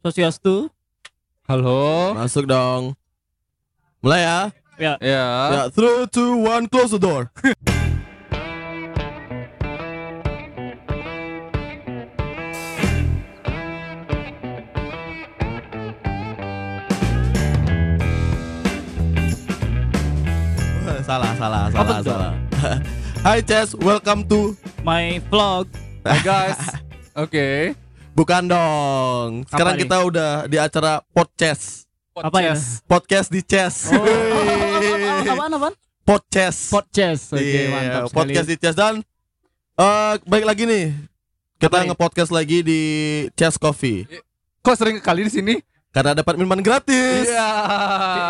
Sosiastu. Halo. Masuk dong. Mulai ya. Ya. Ya, 3 2 1 close the door. salah, salah, Apa salah, tuh? salah. Hi Chess, welcome to My vlog. Hai guys. Oke. Bukan dong. Sekarang Apa nih? kita udah di acara podcast. Apa ya? Podcast di Chess. Oh, apaan apaan? Podcast. Podcast. Oke, Iya, mantap sekali. podcast di Chess dan eh baik lagi nih. Kita nih? nge-podcast lagi di Chess Coffee. Kok sering kali di sini? Karena dapat minuman gratis. Iya.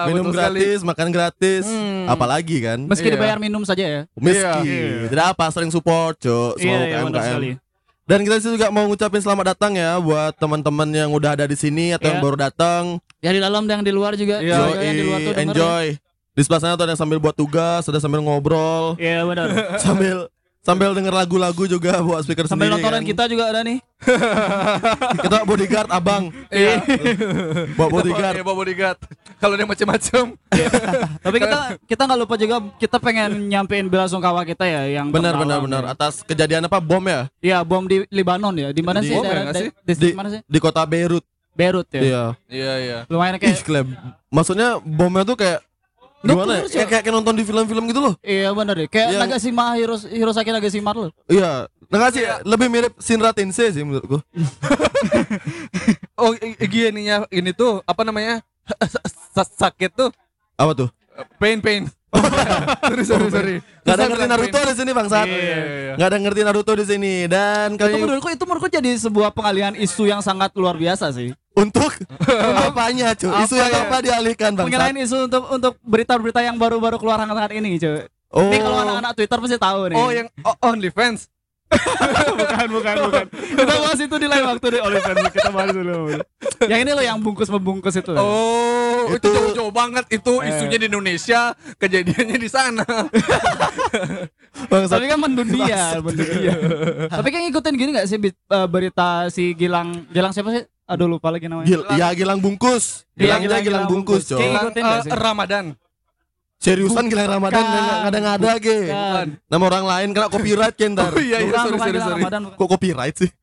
Minum betul sekali. gratis, makan gratis. Hmm. Apalagi kan? Meski Iya. dibayar minum saja ya. Meski. Iya. Tidak apa, sering support, Cuk. Semua benar UMKM. Dan kita sih juga mau ngucapin selamat datang ya buat teman-teman yang udah ada di sini atau yang Iya. baru datang. Ya di dalam dan di luar juga. Iya, Semoga yang di luar tuh enjoy. Di sebelah sana tuh ada yang sambil buat tugas, ada sambil ngobrol, ya. Iya benar. sambil sambil denger lagu-lagu juga buat speaker Sambil sendiri. nontonin kan. kita juga ada nih. Kita bodyguard abang, Iya. buat Iya, bodyguard. bawa bodyguard. Kalau dia macam-macam. Tapi kita kita nggak lupa juga kita pengen nyampein bela sungkawa kita ya yang Benar benar ya. benar atas kejadian apa bom ya Iya bom di Libanon ya. Di mana Di- sih? Bom ya daerah, nggak sih? da- distrik di mana sih? di kota Beirut. Beirut ya. Iya. Iya, iya. Lumayan Ih, kayak klem. Maksudnya bomnya tuh kayak gimana ya? Betul, Kayak, kayak, kayak nonton di film-film gitu loh. Iya benar deh. Kayak Iya. Nagasima Hiros, Hirosaki Nagasima loh. Iya. Nggak sih lebih mirip Shinra Tensei sih menurutku. Oh, i- i- gininya ini tuh apa namanya? Sa- sakit tuh Apa tuh? pain pain. sorry sorry sorry. Gak ada ngerti Naruto di sini bangsat. Iya, iya, iya. Gak ada ngerti Naruto di sini dan Itu kali ini menurutku itu menurutku jadi sebuah pengalihan isu yang sangat luar biasa sih. untuk apanya cuy? Isu Apa yang ya? apa dialihkan Pengalihan bangsat? isu untuk untuk berita-berita yang baru-baru keluar hangat-hangat ini, cuy. Oh. Ini kalau anak-anak Twitter pasti tahu nih. Oh, yang oh, OnlyFans. bukan, bukan, bukan. Kita bahas itu di lain waktu deh OnlyFans. Kita bahas dulu. yang ini loh yang bungkus membungkus itu. Oh, itu, Itu- jauh-jauh banget itu Eh. isunya di Indonesia, kejadiannya di sana. Tapi kan mendunia, mendunia. Tapi kan ngikutin gini gak sih eh, berita si Gilang, Gilang siapa sih? Aduh lupa lagi namanya. Gil, ya Gilang bungkus. Iya, Gilangnya Gilang- Gilang Gilang bungkus, bungkus. coy. Kayak ngikutin nggak Eh, sih? Ramadan. Seriusan Gilang Ramadan ngada-ngada ge. Nama orang lain kena copyright ntar. Oh iya iya sorry sorry sorry. Kok copyright sih?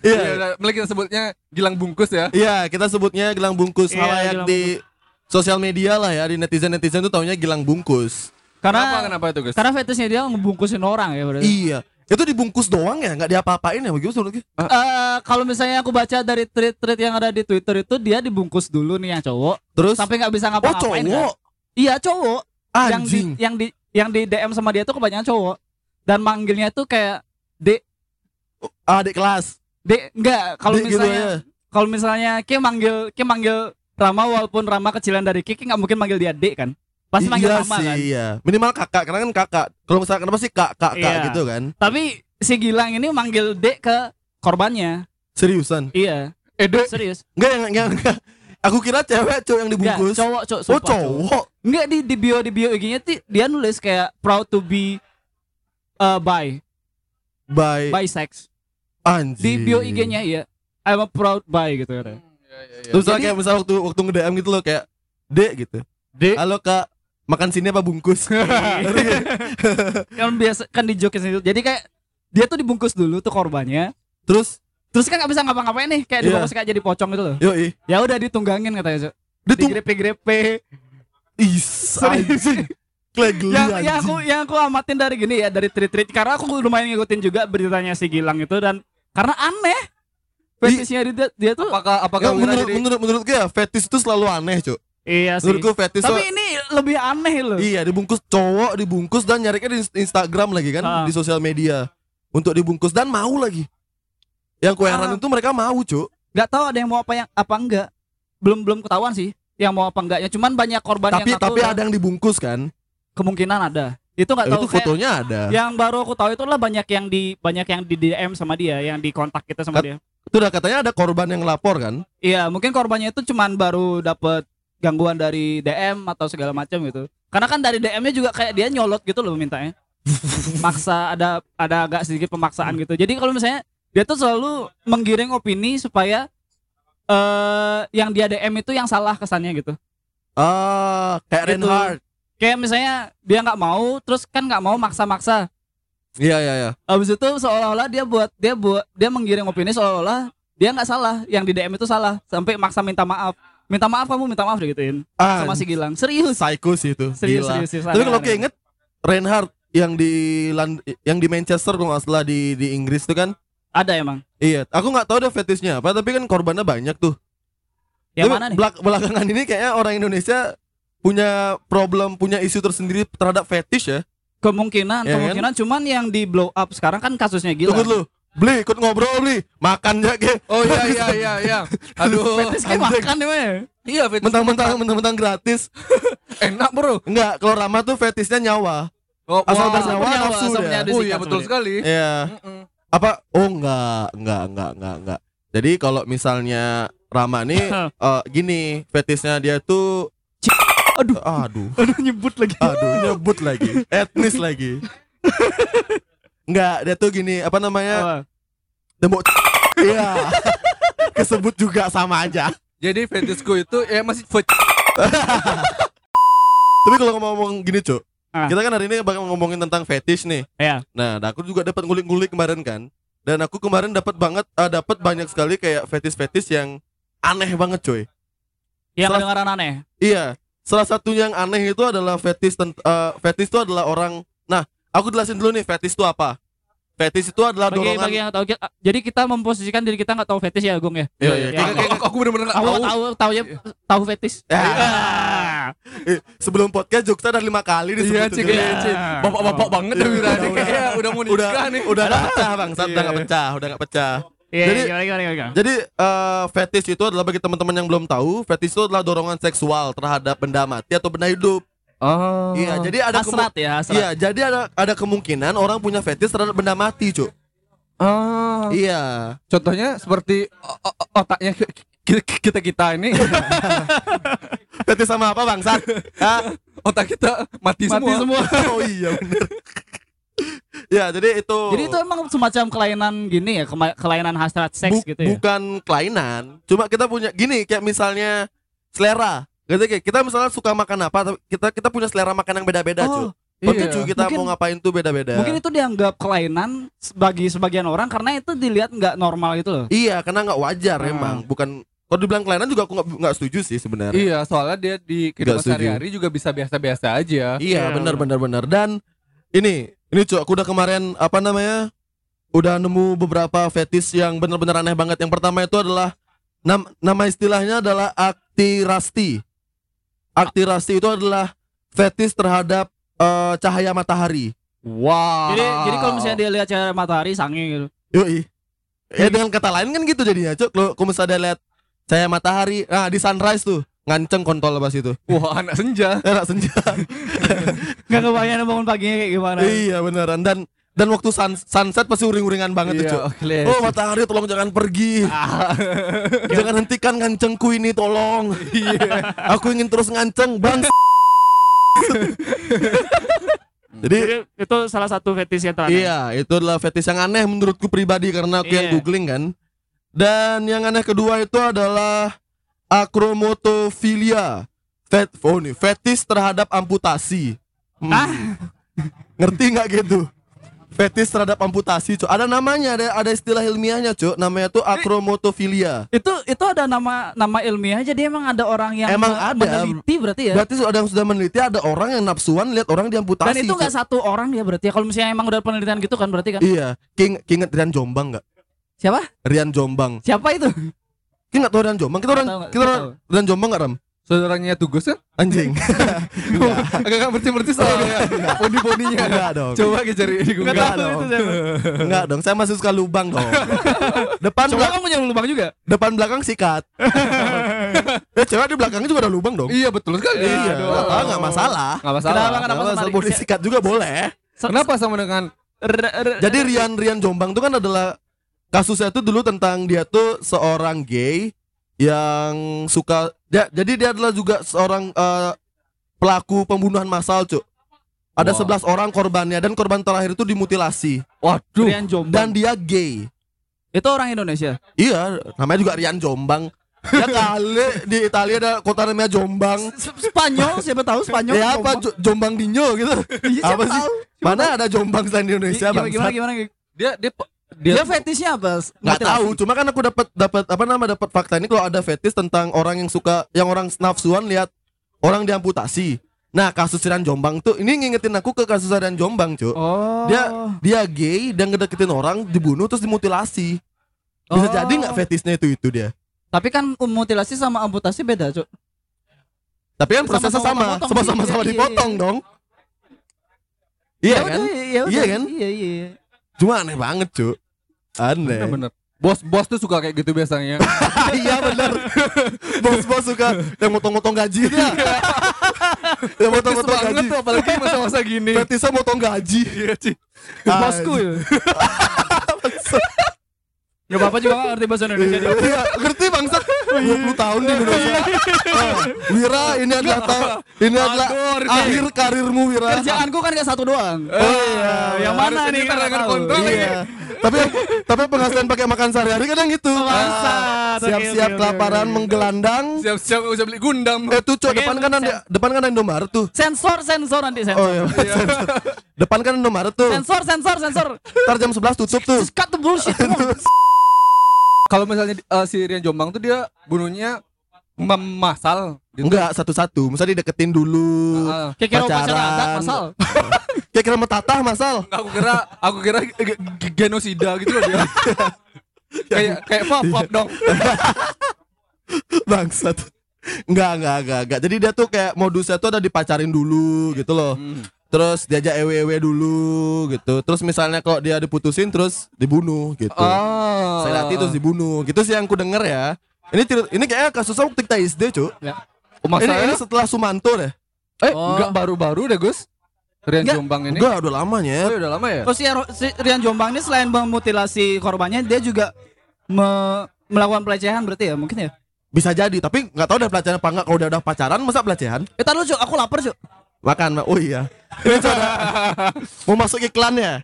Iya, Iya. mulai kita sebutnya Gilang bungkus ya. Iya, kita sebutnya Gilang bungkus Iya, halayak di sosial media lah ya, di netizen-netizen tuh taunya Gilang bungkus. Kenapa Karena kenapa itu, guys? karena fetishnya dia ngebungkusin orang ya berarti. Iya. Itu dibungkus doang ya, nggak diapa-apain ya begitu menurut Eh, kalau misalnya aku baca dari tweet-tweet yang ada di Twitter itu dia dibungkus dulu nih yang cowok Terus sampai nggak bisa oh ngapa-ngapain. kan? Iya cowok. Yang di anjing. yang di yang di DM sama dia tuh kebanyakan cowok dan manggilnya tuh kayak D Adik kelas. D enggak kalau gitu misalnya ya. kalau misalnya Ki manggil Ki manggil Rama walaupun Rama kecilan dari Ki Ki nggak mungkin manggil dia D kan. Pasti manggil iya Rama sih, kan. Iya. Minimal kakak, karena kan kakak. Kalau misalkan kenapa sih kak, kak, kak Iya. gitu kan? Tapi si Gilang ini manggil D ke korbannya. Seriusan? Iya, Edo serius. Enggak, enggak, enggak, enggak. Aku kira cewek cowok yang Enggak, dibungkus. cowok, cowok, oh sumpah, cowok. cowok. Enggak di di bio di bio IG-nya dia nulis kayak proud to be uh, bi, Bye. bisex. Anjing. Di bio IG-nya iya. I'm a proud bi gitu katanya. Terus misalnya Jadi- kayak misal waktu waktu nge-DM gitu loh kayak Dek gitu. Dek. Halo Kak, makan sini apa bungkus? kan biasa kan di joke itu. Jadi kayak dia tuh dibungkus dulu tuh korbannya. Terus Terus kan nggak bisa ngapa-ngapain nih, kayak Iya. dibungkus kayak jadi pocong gitu loh. yoi. Ya udah ditunggangin katanya, Cuk. Ditung Digrepe-grepe. Is anjing. Yang anjing. yang aku yang aku amatin dari gini ya dari tweet-tweet karena aku lumayan ngikutin juga beritanya si Gilang itu dan karena aneh fetishnya dia, dia tuh Apakah apakah Ya, menurut, jadi menurut menurutku ya fetish itu selalu aneh, Cuk. iya sih Menurutku fetish tapi ini lebih aneh loh Iya, dibungkus cowok, dibungkus dan nyariknya di Instagram lagi kan, Ah. di sosial media. Untuk dibungkus dan mau lagi. Yang Ah. kueran itu mereka mau, Cuk. nggak tahu ada yang mau apa yang apa enggak belum belum ketahuan sih yang mau apa enggaknya cuman banyak korban Tapi yang tapi udah- ada yang dibungkus kan? kemungkinan ada itu nggak Eh, tahu itu kayak fotonya ada. yang baru aku tahu itu lah banyak yang di banyak yang di DM sama dia yang di kontak kita sama Kat- dia Itu udah katanya ada korban yang lapor kan? iya mungkin korbannya itu cuman baru dapet gangguan dari DM atau segala macam gitu karena kan dari DM-nya juga kayak dia nyolot gitu loh mintanya maksa ada ada agak sedikit pemaksaan gitu jadi kalau misalnya dia tuh selalu menggiring opini supaya eh yang dia DM itu yang salah kesannya gitu. Ah, kayak Gitu. Reinhardt. Kayak misalnya dia nggak mau, terus kan nggak mau maksa-maksa. Iya iya iya. Habis itu seolah-olah dia buat dia buat dia menggiring opini seolah-olah dia nggak salah, yang di DM itu salah, sampai maksa minta maaf. Minta maaf kamu minta maaf digituin. Ah, Sama si Gilang. Serius. psycho sih itu. Serius, Gila. serius, serius. Tapi kalau keinget Reinhardt yang di Lan- yang di Manchester kalau nggak salah di di Inggris tuh kan. Ada emang. Iya, aku nggak tahu deh fetishnya apa, tapi kan korbannya banyak tuh. Yang Tapi mana nih? belak- belakangan ini kayaknya orang Indonesia punya problem, punya isu tersendiri terhadap fetish ya. Kemungkinan, Ya kan? kemungkinan cuman yang di blow up sekarang kan kasusnya Tunggu Gilang. dulu. Beli, ikut ngobrol beli, makan ya ke. Oh iya iya iya iya. Aduh. Fetis kayak anjing. makan ya. Iya, fetish Mentang-mentang mentang-mentang gratis. enak, Bro. Enggak, kalau Rama tuh fetishnya nyawa. Oh, Asal bernyawa, Bernyawa, nafsu asal ada Oh iya betul sekali. Iya. Mm-mm. Apa? Oh enggak, enggak, enggak, enggak, enggak. Jadi kalau misalnya Rama nih eh, gini, fetishnya dia tuh Aduh. aduh, Aduh nyebut lagi. aduh nyebut lagi, etnis lagi. Enggak, dia tuh gini, apa namanya? Tembok Iya. Kesebut juga sama aja. Jadi fetishku itu ya masih Tapi kalau ngomong gini, Cuk. Ah. Kita kan hari ini bakal ngomongin tentang fetish nih. Ya. Nah, dan aku juga dapat ngulik-ngulik kemarin kan. Dan aku kemarin dapat banget eh, dapat banyak sekali kayak fetish-fetish yang aneh banget, coy. Yang kedengaran aneh. Iya, salah satu yang aneh itu adalah fetish eh, fetish itu adalah orang. Nah, aku jelasin dulu nih fetish itu apa. Fetish itu adalah Bagi dorongan. bagi yang tahu kita- jadi kita memposisikan diri kita nggak tahu fetish ya, Gong ya. Iya, iya. Ya. Aku, aku bener-bener nggak Tahu tahu. tahu tahu ya tahu fetish. Ya. Ah. Eh, sebelum podcast Joksa udah lima kali Iya, disebut cik, itu. iya, cik. Bapak-bapak banget Iya, ya udah, udah. Kayaknya udah mau Udah, nikah nih. udah nggak pecah bang, udah Iya. nggak pecah, udah nggak pecah. Iya, Jadi- gimana gimana gimana. Jadi eh, fetish itu adalah bagi teman-teman yang belum tahu, fetish itu adalah dorongan seksual terhadap benda mati atau benda hidup. Oh. Iya, jadi ada Hasrat ya, hasrat. Iya, jadi ada ada kemungkinan orang punya fetish terhadap benda mati, cuk. Oh. Iya. Contohnya seperti otaknya kita kita ini Fetish sama apa bangsat? Hah? otak kita mati, Mati semua. semua. Oh iya bener. ya, jadi itu Jadi itu emang semacam kelainan gini ya, kelainan hasrat seks bu- gitu ya. bukan kelainan. Cuma kita punya gini kayak misalnya selera. Gitu kayak kita misalnya suka makan apa, kita kita punya selera makan yang beda-beda, Oh, cuy. Iya. cuy, kita Mungkin- mau ngapain tuh beda-beda. Mungkin itu dianggap kelainan bagi sebagian orang karena itu dilihat nggak normal gitu loh. Iya, karena nggak wajar Ah. emang. Bukan kalau dibilang kelainan juga aku nggak nggak setuju sih sebenarnya. Iya, soalnya dia di kehidupan sehari-hari juga bisa biasa-biasa aja. Iya, Iya. benar benar benar. Dan ini, ini cuy, aku udah kemarin apa namanya? Udah nemu beberapa fetish yang benar-benar aneh banget. Yang pertama itu adalah nam- nama istilahnya adalah aktirasti. Aktirasti itu adalah fetish terhadap eh, cahaya matahari. Wow. Jadi jadi kalau misalnya dia lihat cahaya matahari sange gitu. Yoi. Ya dengan kata lain kan gitu jadinya, Cuk. Kalau kalau misalnya dia lihat cahaya matahari, nah di sunrise tuh nganceng kontol pas itu. Wah, anak senja. Enak senja. Nggak kebayang bangun paginya kayak gimana. iya beneran dan dan waktu sun- sunset pasti uring-uringan banget tuh, Cuk. Iya, Oh matahari tolong jangan pergi Jangan hentikan ngancengku ini tolong Aku ingin terus nganceng bang Jadi Jadi itu salah satu fetish yang teraneh. iya itu adalah fetish yang aneh menurutku pribadi Karena aku yang Iya. googling kan Dan yang aneh kedua itu adalah Acromotofilia Fet, oh nih, fetish terhadap amputasi Hmm. Ah. Ngerti nggak gitu? Fetish terhadap amputasi, Cuk. Ada namanya, ada ada istilah ilmiahnya, Cuk. Namanya tuh acromotofilia. Itu itu ada nama nama ilmiah jadi emang ada orang yang Emang ada. meneliti berarti ya. Berarti ada yang sudah meneliti ada orang yang nafsuan lihat orang diamputasi. Dan itu nggak satu orang ya berarti ya. Kalau misalnya emang udah penelitian gitu kan berarti kan. Iya, King King Rian Jombang nggak? Siapa? Rian Jombang. Siapa itu? King nggak tahu Rian Jombang? Kita orang kita orang Rian Jombang nggak Ram? Saudaranya Tugas kan? Anjing. Agak nggak berarti-berti soalnya. Poni-poninya. Enggak dong. Coba kita cari di Google. Nggak tahu dong. itu siapa. Enggak dong, saya masih suka lubang dong. depan Coba kamu punya lubang juga. depan belakang sikat. eh cewek di belakangnya juga ada lubang dong. Iya betul sekali. Iya, Aduh. ah, nggak masalah. Nggak masalah. Kenapa, kenapa? Menarik? boleh sikat juga boleh. Kenapa sama dengan Jadi Rian Rian Jombang tuh kan adalah kasusnya tuh dulu tentang dia tuh seorang gay yang suka dia, jadi dia adalah juga seorang eh, pelaku pembunuhan massal, Cuk. Ada Wah. 11 orang korbannya dan korban terakhir itu dimutilasi Waduh. Rian Jombang. dan dia gay. itu orang Indonesia. Iya, namanya juga Rian Jombang. Ya kali di Italia ada kota namanya Jombang. Spanyol siapa tahu Spanyol. Ya apa Jo- Jombang Dinyo gitu. Iya, Apa sih? tahu. Mana ada Jombang selain di Indonesia, Gimana Bang? gimana gimana? Dia dia Dia, dia, fetishnya apa? Nggak tahu, cuma kan aku dapat dapat apa nama dapat fakta ini kalau ada fetish tentang orang yang suka yang orang nafsuan lihat orang diamputasi. Nah, kasus Rian Jombang tuh ini ngingetin aku ke kasus Rian Jombang, Cuk. Oh. Dia dia gay dan ngedeketin orang, dibunuh terus dimutilasi. Bisa Oh. jadi nggak fetishnya itu itu dia. Tapi kan mutilasi sama amputasi beda, Cuk. Tapi kan prosesnya sama, potong-potong. sama-sama sama Iya, iya, dipotong iya. dong. Iya Ya kan? ya. Iya kan? Iya, iya. Cuma aneh banget, Cuk. Aneh. bener. Bos-bos tuh suka kayak gitu biasanya. iya bener Bos-bos suka yang motong-motong gaji ya Yang motong-motong banget gaji tuh apalagi masa-masa gini. Fetisnya motong gaji Iya, Ci. Bosku ya. Gak apa-apa juga gak ngerti bahasa Indonesia dia. Iya, ngerti bangsat 20 tahun di Indonesia Ah, Wira ini adalah ta- Ini adalah Rizky. akhir karirmu Wira Kerjaanku kan gak satu doang. Oh iya yang mana nih? kita tahu. kontrol ini. Iya Tapi tapi penghasilan pakai makan sehari-hari kan yang itu Bangsat. Oke, Siap-siap kelaparan menggelandang Siap-siap usah beli Gundam. Eh tuh cok depan kan ada depan kan ada Indomaret tuh Sensor, sensor nanti Oh sensor. iya sensor. Depan kan Indomaret tuh Sensor, sensor, sensor. Ntar jam 11 tutup tuh cut the bullshit. Kalau misalnya eh, si Rian Jombang tuh dia bunuhnya memasal gitu. Enggak satu-satu, misalnya dideketin dulu. Ah, Kayak kira Pacaran. adat masal. Kayak kira metatah masal. aku kira aku kira ge- ge- genosida gitu loh dia. kayak kayak pop pop dong. Bangsat. Enggak, enggak, enggak, enggak. Jadi dia tuh kayak modusnya tuh ada dipacarin dulu gitu loh. Hmm. Terus diajak ewe-ewe dulu gitu. Terus misalnya kalau dia diputusin terus dibunuh gitu. Oh. Saya latih terus dibunuh. Gitu sih yang ku denger ya. Ini ini kayaknya kasusnya waktu kita SD, Cuk. Ya. Oh, Ini, masalahnya ini setelah Sumanto deh. eh Oh. enggak baru-baru deh Gus. Rian Enggak. Jombang ini. Enggak, udah lamanya. Oh, udah lama ya? Terus si, si Rian Jombang ini selain memutilasi korbannya, dia juga me- melakukan pelecehan berarti ya mungkin ya. Bisa jadi, tapi nggak tahu udah pelecehan apa enggak kalau udah udah pacaran masa pelecehan? Eh tar dulu Cuk, aku lapar Cuk. Makan, Ma. oh iya. Ini mau masuk iklan ya?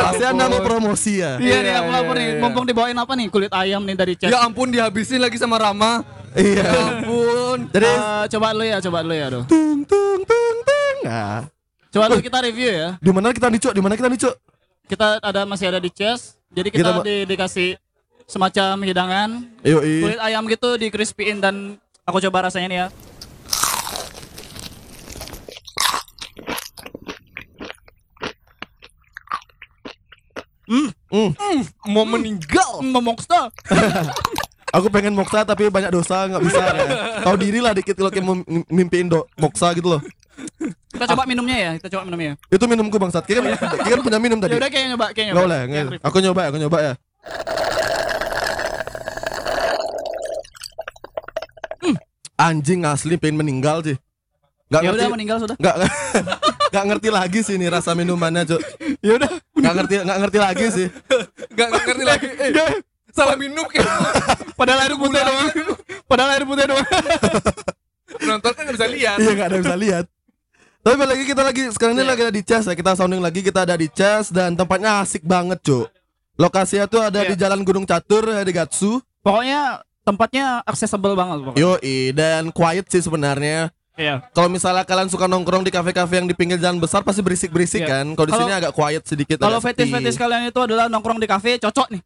Pasti anda mau promosi ya? Iya nih Iya, aku iya, lapar nih. iya. Mumpung dibawain apa nih? Kulit ayam nih dari chat. Ya ampun dihabisin lagi sama Rama. Iya. Ya ampun. Jadi Eh, coba dulu ya, coba dulu ya, aduh. tung tung tung tung. Nah, Coba dulu kita review ya. di mana kita nih, Cuk? Di mana kita nih, Cuk? Kita ada masih ada di chest. Jadi kita, di- dikasih semacam hidangan kulit ayam gitu di crispyin dan aku coba rasanya nih ya. Hmm, Mau meninggal. Memoksta. aku pengen moksa tapi banyak dosa nggak bisa ya. Tahu diri lah dikit kalau kayak mimpiin do moksa gitu loh. Kita coba minumnya ya, kita coba minumnya. Itu minumku bangsat. Kira kira punya minum Ya tadi. udah kayaknya nyoba, kayaknya Enggak nyoba. boleh. Kayak review. Aku nyoba, aku nyoba ya. Hmm, Anjing asli pengen meninggal sih. Gak Ya ngerti. udah meninggal sudah. Gak, gak ngerti lagi sih nih rasa minumannya, Cuk. Ya udah. Gak ngerti, gak ngerti lagi sih. Gak, gak ngerti lagi. Eh, salah minum kayak Padahal air putih doang. Padahal air putih doang. penonton kan gak bisa lihat. iya gak ada yang bisa lihat. Tapi balik lagi kita lagi sekarang ini Iya. lagi ada di Chess ya. Kita sounding lagi kita ada di Chess dan tempatnya asik banget, Cuk. Lokasinya tuh ada Iya. di Jalan Gunung Catur ya, di Gatsu. Pokoknya tempatnya accessible banget pokoknya. Yoi, dan quiet sih sebenarnya. Iya. Kalau misalnya kalian suka nongkrong di kafe-kafe yang di pinggir jalan besar pasti berisik-berisik Iya. kan. Kalau di sini agak quiet sedikit. Kalau fetis-fetis kalian itu adalah nongkrong di kafe, cocok nih.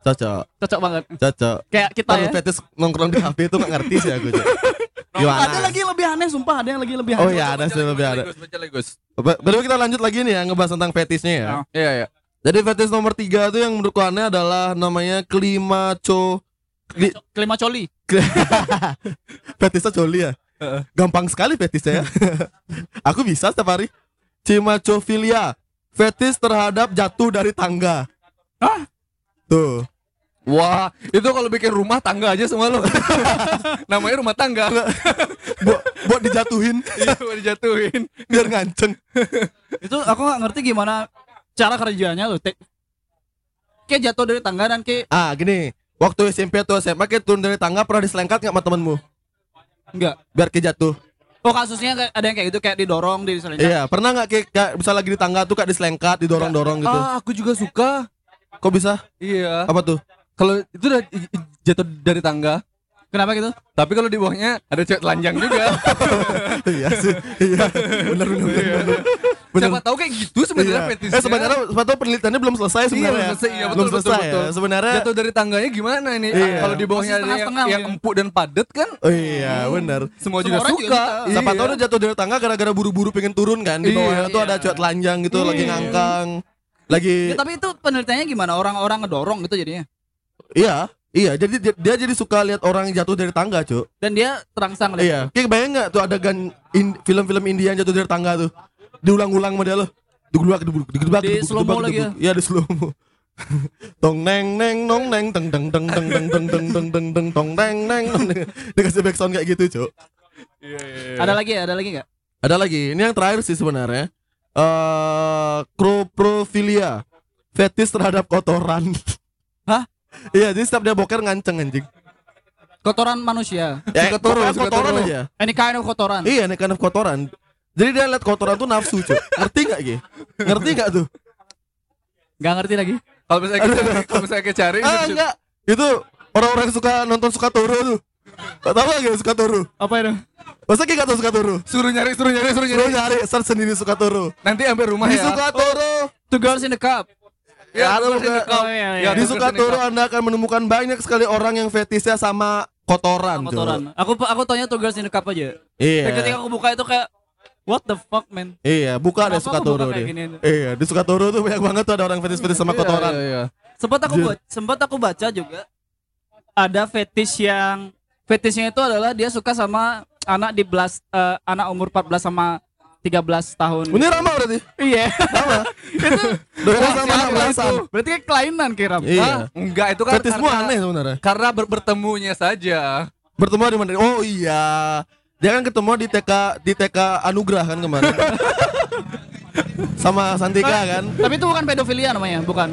cocok, Cocok banget. cocok. Kayak kita Kalau ya. fetis nongkrong di kafe itu gak ngerti sih aku. Gimana? Ada lagi yang lebih aneh, sumpah ada yang lagi lebih Oh aneh. iya, ada sih lebih. Ba- Baru kita lanjut lagi nih ya ngebahas tentang fetisnya ya. Oh. Iya, iya. Jadi fetish nomor tiga tuh yang menurutku aneh adalah namanya klimaco. Kli- Kelima coli. Fetisnya coli ya. Gampang sekali fetisnya ya. Aku bisa setiap hari. Cimacofilia. Fetis terhadap jatuh dari tangga. Hah? Tuh. Wah, itu kalau bikin rumah tangga aja semua lo. Namanya rumah tangga. Buat buat dijatuhin Iya, mau dijatuhin. biar nganceng. Itu aku nggak ngerti gimana cara kerjanya loh. Te- Kayak jatuh dari tangga dan kayak Ah, gini. Waktu SMP atau SMA kayak turun dari tangga pernah diselengkat nggak sama temenmu? Enggak. Biar kayak jatuh. Oh kasusnya ada yang kayak gitu kayak didorong di selanjutnya. Iya, pernah nggak kayak, kayak bisa lagi di tangga tuh kayak diselengkat, didorong-dorong gitu. Ah, aku juga suka. Kok bisa? Iya. Apa tuh? Kalau itu udah jatuh dari tangga, Kenapa gitu? Tapi kalau di bawahnya ada cewek telanjang juga. iya sih. Iya. Benar benar benar. benar. Benar. Siapa tahu kayak gitu sebenarnya Iya. fetisnya. Eh sebenarnya siapa tahu penelitiannya belum selesai Iya, sebenarnya. belum selesai. Iya, belum betul, selesai betul, ya. Sebenarnya jatuh dari tangganya gimana ini? Iya. Kalau di bawahnya ada yang, yang empuk dan padat kan? Oh iya, benar. Semua Semua juga suka. juga. Siapa Iya. tahu dia jatuh dari tangga gara-gara buru-buru pengen turun kan di Iya, bawahnya tuh iya. ada cewek telanjang gitu lagi Iya. ngangkang. Lagi Ya, tapi itu penelitiannya gimana? Orang-orang ngedorong gitu jadinya. iya, iya jadi dia, dia jadi suka lihat orang jatuh dari tangga, Cuk. Dan dia terangsang lihat. Iya. Kayak bayang nggak tuh adegan in- film-film India yang jatuh dari tangga tuh. Diulang-ulang sama dia loh. Digelubak, digelubak, Di slow-mo digelubak, lagi ya? Iya, di slow mo. tong neng neng nong neng teng teng teng teng teng teng teng teng teng teng tong neng neng nong neng. Dikasih backsound kayak gitu, Cuk. Ada lagi ya? Ada lagi nggak? Ada lagi. Ini yang terakhir sih sebenarnya. Eh, croprofilia. Fetis terhadap kotoran. Hah? Iya, jadi setiap dia boker nganceng anjing. Kotoran manusia. Ya, Suka turun, suka kotoran turun. aja. Any kind of kotoran. Iya, nih kind of kotoran. Jadi dia lihat kotoran tuh nafsu, cuy. Ngerti gak, Gi? Ngerti gak tuh? Gak ngerti lagi. Kalau misalnya kita kalau misalnya kita cari Ah, enggak. Itu orang-orang yang suka nonton suka turu tuh. Gak tau lagi suka turu. Apa itu? Masa Ki gak tau suka turu? suruh nyari, suruh nyari, suruh nyari. nyari search sendiri suka turu. Nanti sampai rumah Di ya. suka turu. Two girls in the cup. Ya. Oh, iya, iya. Ya, Di terus suka ini turu kau. Anda akan menemukan banyak sekali orang yang fetisnya sama kotoran, cuy. Kotoran. Aku aku tanya two girls in the cup aja. Iya. Dan ketika aku buka itu kayak What the fuck man? Iya, buka deh Kenapa suka aku turu buka kayak deh. Iya, di suka turu tuh banyak banget tuh ada orang fetis-fetis sama kotoran. Iya, iya, iya. Sempat aku buat, sempat aku baca juga ada fetish yang fetishnya itu adalah dia suka sama anak di belas eh, anak umur 14 sama 13 tahun. Ini Rama berarti. Iya. Rama. Doyan sama anak belasan. Berarti kayak kelainan kiram. Iya. Hah? Enggak, itu kan Fetismu karena, aneh sebenarnya. karena ber- bertemunya saja. Bertemu di mana? Oh iya. Dia kan ketemu di TK di TK Anugrah kan kemarin. sama Santika kan. Tapi itu bukan pedofilia namanya, bukan.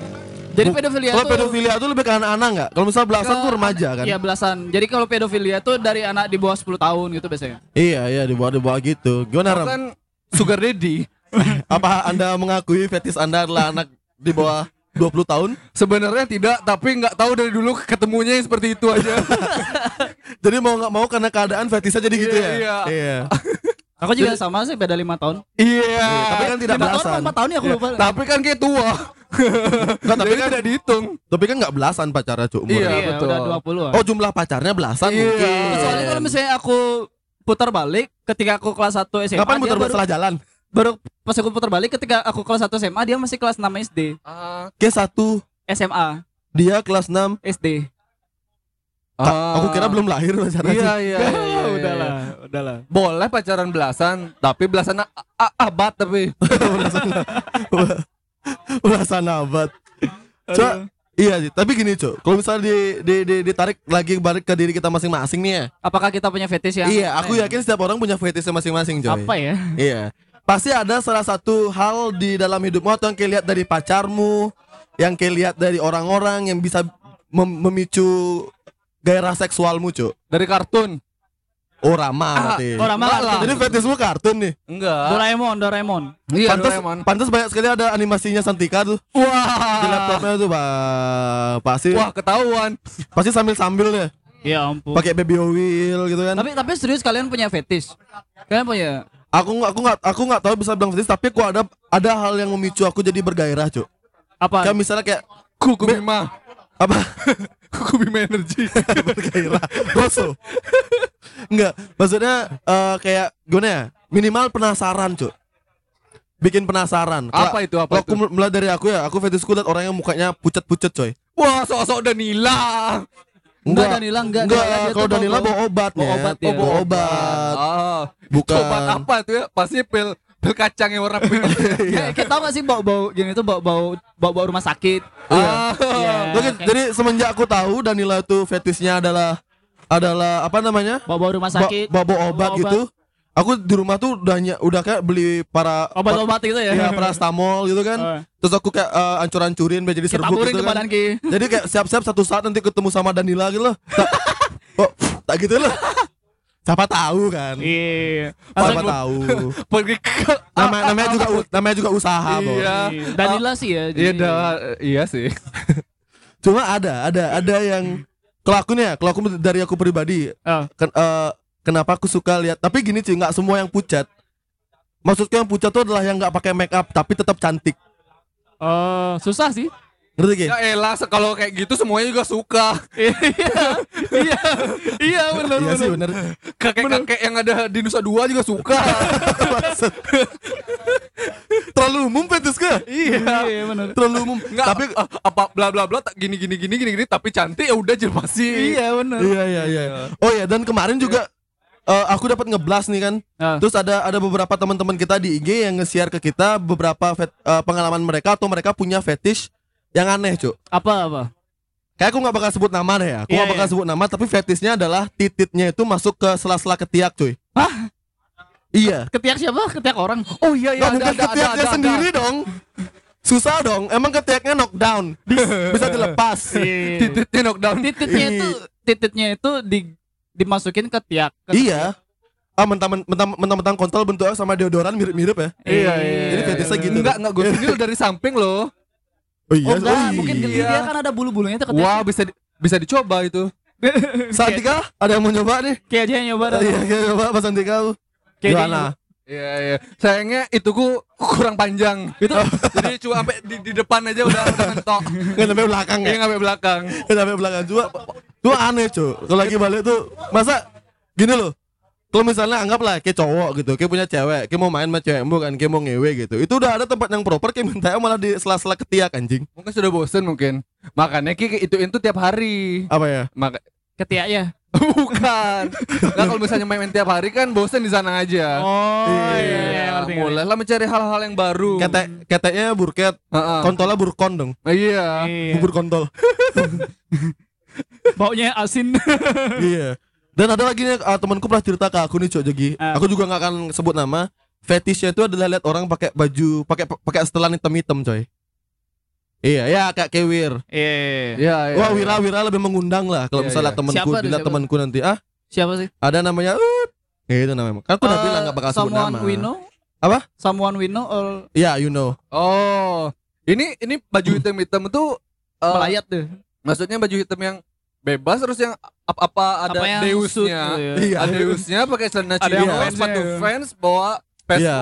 Jadi pedofilia Kalau itu pedofilia itu lebih ke anak-anak enggak? Kalau misal belasan tuh remaja kan. Iya belasan. Jadi kalau pedofilia itu dari anak di bawah 10 tahun gitu biasanya. Iya, iya di bawah di bawah gitu. Gimana Ram? Kan sugar daddy. Apa Anda mengakui fetis Anda adalah anak di bawah 20 tahun? Sebenarnya tidak, tapi nggak tahu dari dulu ketemunya yang seperti itu aja. Jadi mau nggak mau karena keadaan fetisnya jadi gitu Iya, ya? iya. Iya. Aku juga sama sih beda 5 tahun. iya. tapi kan tidak 5 tahun belasan. 4 tahun ya aku lupa. Tapi kan kayak tua. Enggak, tapi Jadi kan tidak dihitung. tapi kan nggak belasan pacarnya cuk. Iya, Iya, betul. udah 20 an. Oh jumlah pacarnya belasan Iya. mungkin. Soalnya kalau misalnya aku putar balik ketika aku kelas 1 SMA Kapan muter baru, salah jalan? baru pas aku putar balik ketika aku kelas 1 SMA dia masih kelas 6 SD. Ah, Ke satu SMA dia kelas 6 SD. Tak, aku kira belum lahir pacarnya. Iya, iya, iya, iya, iya. udahlah, udahlah. Boleh pacaran belasan, tapi belasan abad tapi. Belasan abad. Cuk, iya sih. Tapi gini cuk, kalau misalnya di, di, di, ditarik lagi balik ke diri kita masing-masing nih ya. Apakah kita punya fetish yang Iya, aku aneh? yakin setiap orang punya fetishnya masing-masing coy. apa ya? Iya. Pasti ada salah satu hal di dalam hidupmu atau yang kayak lihat dari pacarmu, yang kayak lihat dari orang-orang yang bisa mem- memicu gairah seksualmu, Cuk. Dari kartun. Oh, Rama berarti. oh, Rama kartun. Jadi fetishmu kartun nih. Enggak. Doraemon, Doraemon. Iya, pantas, Doraemon. pantas banyak sekali ada animasinya Santika tuh di Wah. laptopnya tuh, Pak. Pasti Wah, ketahuan. pasti sambil-sambil ya. Ya ampun. Pakai baby oil gitu kan. Tapi tapi serius kalian punya fetish? Kalian punya? Aku nggak aku nggak aku nggak tahu bisa bilang fetish, tapi aku ada ada hal yang memicu aku jadi bergairah, Cuk. Apa? Kayak misalnya kayak Kuku Bima. apa? Kuku Bima energi. bergairah Rosso Enggak Maksudnya eh, Kayak Gimana ya Minimal penasaran cuy Bikin penasaran Apa itu, apa aku mulai dari aku ya Aku fetishku liat orang yang mukanya pucat-pucat coy Wah, sosok Danila. Enggak, Danila, enggak. Enggak dia Kalau Danila bawa- bawa obat bawa ya obat, Oh ya. bawa obat Ah, Bukan. Obat apa tuh ya? Pasti pil pil kacang yang warna pink. Kayak kita tau gak sih bau-bau gini tuh bau-bau bau-bau rumah sakit. Ah. Iya. Oke, Jadi semenjak aku tahu Danila itu fetishnya adalah Adalah Apa namanya Bau-bau rumah sakit. Bawa obat gitu Aku di rumah tuh udah udah kayak beli para Obat-obat gitu ya. Iya, parastamol gitu kan. Oh. Terus aku kayak eh, ancur-ancurin biar jadi Kita serbuk gitu ke kan. badan Ki. Jadi kayak siap-siap satu saat nanti ketemu sama Danila gitu loh. Tak, oh, tak gitu loh. Siapa tahu kan? Iya. Siapa tahu. Nama, namanya juga namanya juga usaha, Bos. Iya. Iya. Danila sih ya. Iya iya sih. Cuma ada, ada, ada yang Kalau aku nih ya, kalau aku dari aku pribadi, Oh. ken- eh, kenapa aku suka lihat? Tapi gini sih, nggak semua yang pucat. Maksudku yang pucat tuh adalah yang nggak pakai make up tapi tetap cantik. Oh, susah sih. Ngerti gak? Ya elah, kalau kayak gitu semuanya juga suka. iya. Iya. Iya benar Iya sih benar. bener. Kakek-kakek yang ada di Nusa Dua juga suka. Maksud- Terlalu umum fetis ke? Iya, iya benar. Terlalu umum. Nggak, tapi ah, apa bla bla bla tak gini gini gini gini gini tapi cantik ya udah jelasin. Iya benar. Iya iya iya. Oh ya dan kemarin juga eh, aku dapat ngeblas nih kan. Ah. Terus ada ada beberapa teman-teman kita di IG yang nge-share ke kita beberapa fet- eh, pengalaman mereka atau mereka punya fetish yang aneh, Cuk. Apa apa? Kayak aku nggak bakal sebut nama deh ya. Aku Iya, nggak bakal iya. sebut nama tapi fetishnya adalah tititnya itu masuk ke sela-sela ketiak, cuy. Hah? Iya. Ketiak siapa? Ketiak orang. Oh iya Nggak mungkin ketiaknya sendiri dong. Susah dong. Emang ketiaknya knockdown. Bisa dilepas. Iya. Tititnya knockdown. Tititnya itu tititnya itu di dimasukin ke tiak. Ke Iya. Ah mentang mentang mentang kontol bentuknya sama deodoran mirip-mirip ya. Iya, iya. Jadi fetishnya gitu. Enggak, enggak gue sendiri dari samping loh. Oh iya. Oh enggak, oh, mungkin iya. geli dia kan ada bulu-bulunya itu ketiak. Wah, bisa di- bisa dicoba itu. Santika ada yang mau nyoba nih? Kayak aja yang nyoba dah. Iya, kayak nyoba Mas Santika. Gimana? Iya, iya. Sayangnya ituku kurang panjang. Itu jadi cuma sampai di, di depan aja udah udah mentok. Nggak sampai belakang Iya, ya? sampai belakang. Nggak sampai belakang Cuma Tuh aneh cuy Kalau lagi balik tuh Masa Gini loh kalau misalnya anggaplah kayak cowok gitu, kayak punya cewek, kayak mau main sama cewekmu kan, kayak mau ngewe gitu. Itu udah ada tempat yang proper, kayak minta malah di sela-sela ketiak anjing. Mungkin sudah bosen mungkin. Makanya Ki ituin tuh tiap hari. Apa ya? Maka ketiaknya. bukan. Nah, kalau misalnya main tiap hari kan bosen di sana aja. Oh iya, iya, Iya, ngerti, ngerti. mulailah mencari hal-hal yang baru. Ketek, keteknya burket, Heeh. kontolnya burkon dong. Iya. Iya. Bubur kontol. Baunya asin. iya. Dan ada lagi nih uh, temanku pernah cerita ke aku nih Cok Jogi. Ah. Aku juga nggak akan sebut nama. Fetishnya itu adalah lihat orang pakai baju, pakai pakai setelan hitam-hitam coy. Iya, ya kayak kewir. Iya. Iya, iya. Wah, Wira Wira lebih mengundang lah kalau Iya, misalnya iya. temanku dilihat siapa? temanku nanti. Ah, Siapa sih? ada namanya Ut. Ya itu namanya. Kan aku udah Eh, bilang nggak bakal sebut someone nama. we know? Apa? Someone we know or Iya, you know. Oh. Ini ini baju hitam-hitam itu eh, melayat tuh. maksudnya baju hitam yang bebas terus yang apa, apa ada Apa yang deusnya. suit, iya. Ada deusnya pakai celana Ada yang cino, fansnya, sepatu iya. fans, bawa Vespa. Iya.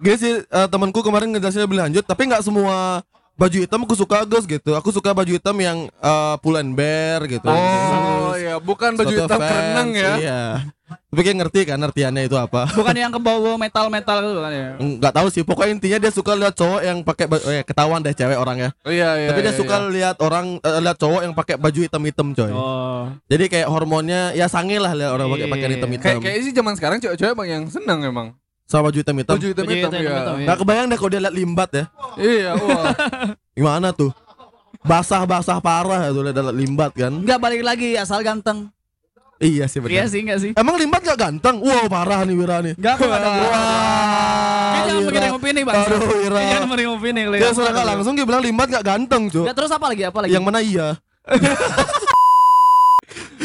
Gini sih eh, temanku kemarin ngejelasin lebih lanjut, tapi nggak semua baju hitam aku suka Gus gitu. Aku suka baju hitam yang eh, pull and bear gitu. Oh iya, bukan baju hitam Vans, kerenang ya. Iya. Tapi kayak ngerti kan artiannya itu apa? Bukan yang ke bawah metal-metal gitu kan ya. Nggak tahu sih. Pokoknya intinya dia suka lihat cowok yang pakai baju, eh, ketahuan deh cewek orangnya. Oh, iya iya. Tapi dia iya, suka iya. lihat orang eh, lihat cowok yang pakai baju hitam-hitam coy. Oh. Jadi kayak hormonnya ya sange lah lihat orang pakai pakaian Iya. hitam-hitam. Kayak kayak sih zaman sekarang cewek-cewek bang yang senang emang. Sama baju hitam-hitam. Baju hitam-hitam ya. hitam-hitam, iya. Nggak kebayang deh kalau dia lihat limbat ya. Iya, wah. Gimana tuh? Basah-basah parah tuh lihat lihat limbat kan. Enggak balik lagi asal ganteng. Iya sih Iya benar. sih enggak sih? Emang limbat gak ganteng? Wow parah nih Wira nih. Enggak aku enggak ada. Wah, Kayak jangan Wira. pakai opini bang. Aduh Wira. Jangan pakai opini. Dia sudah nggak langsung dia bilang limbat gak ganteng cuy. Enggak terus apa lagi? Apa lagi? Yang mana iya?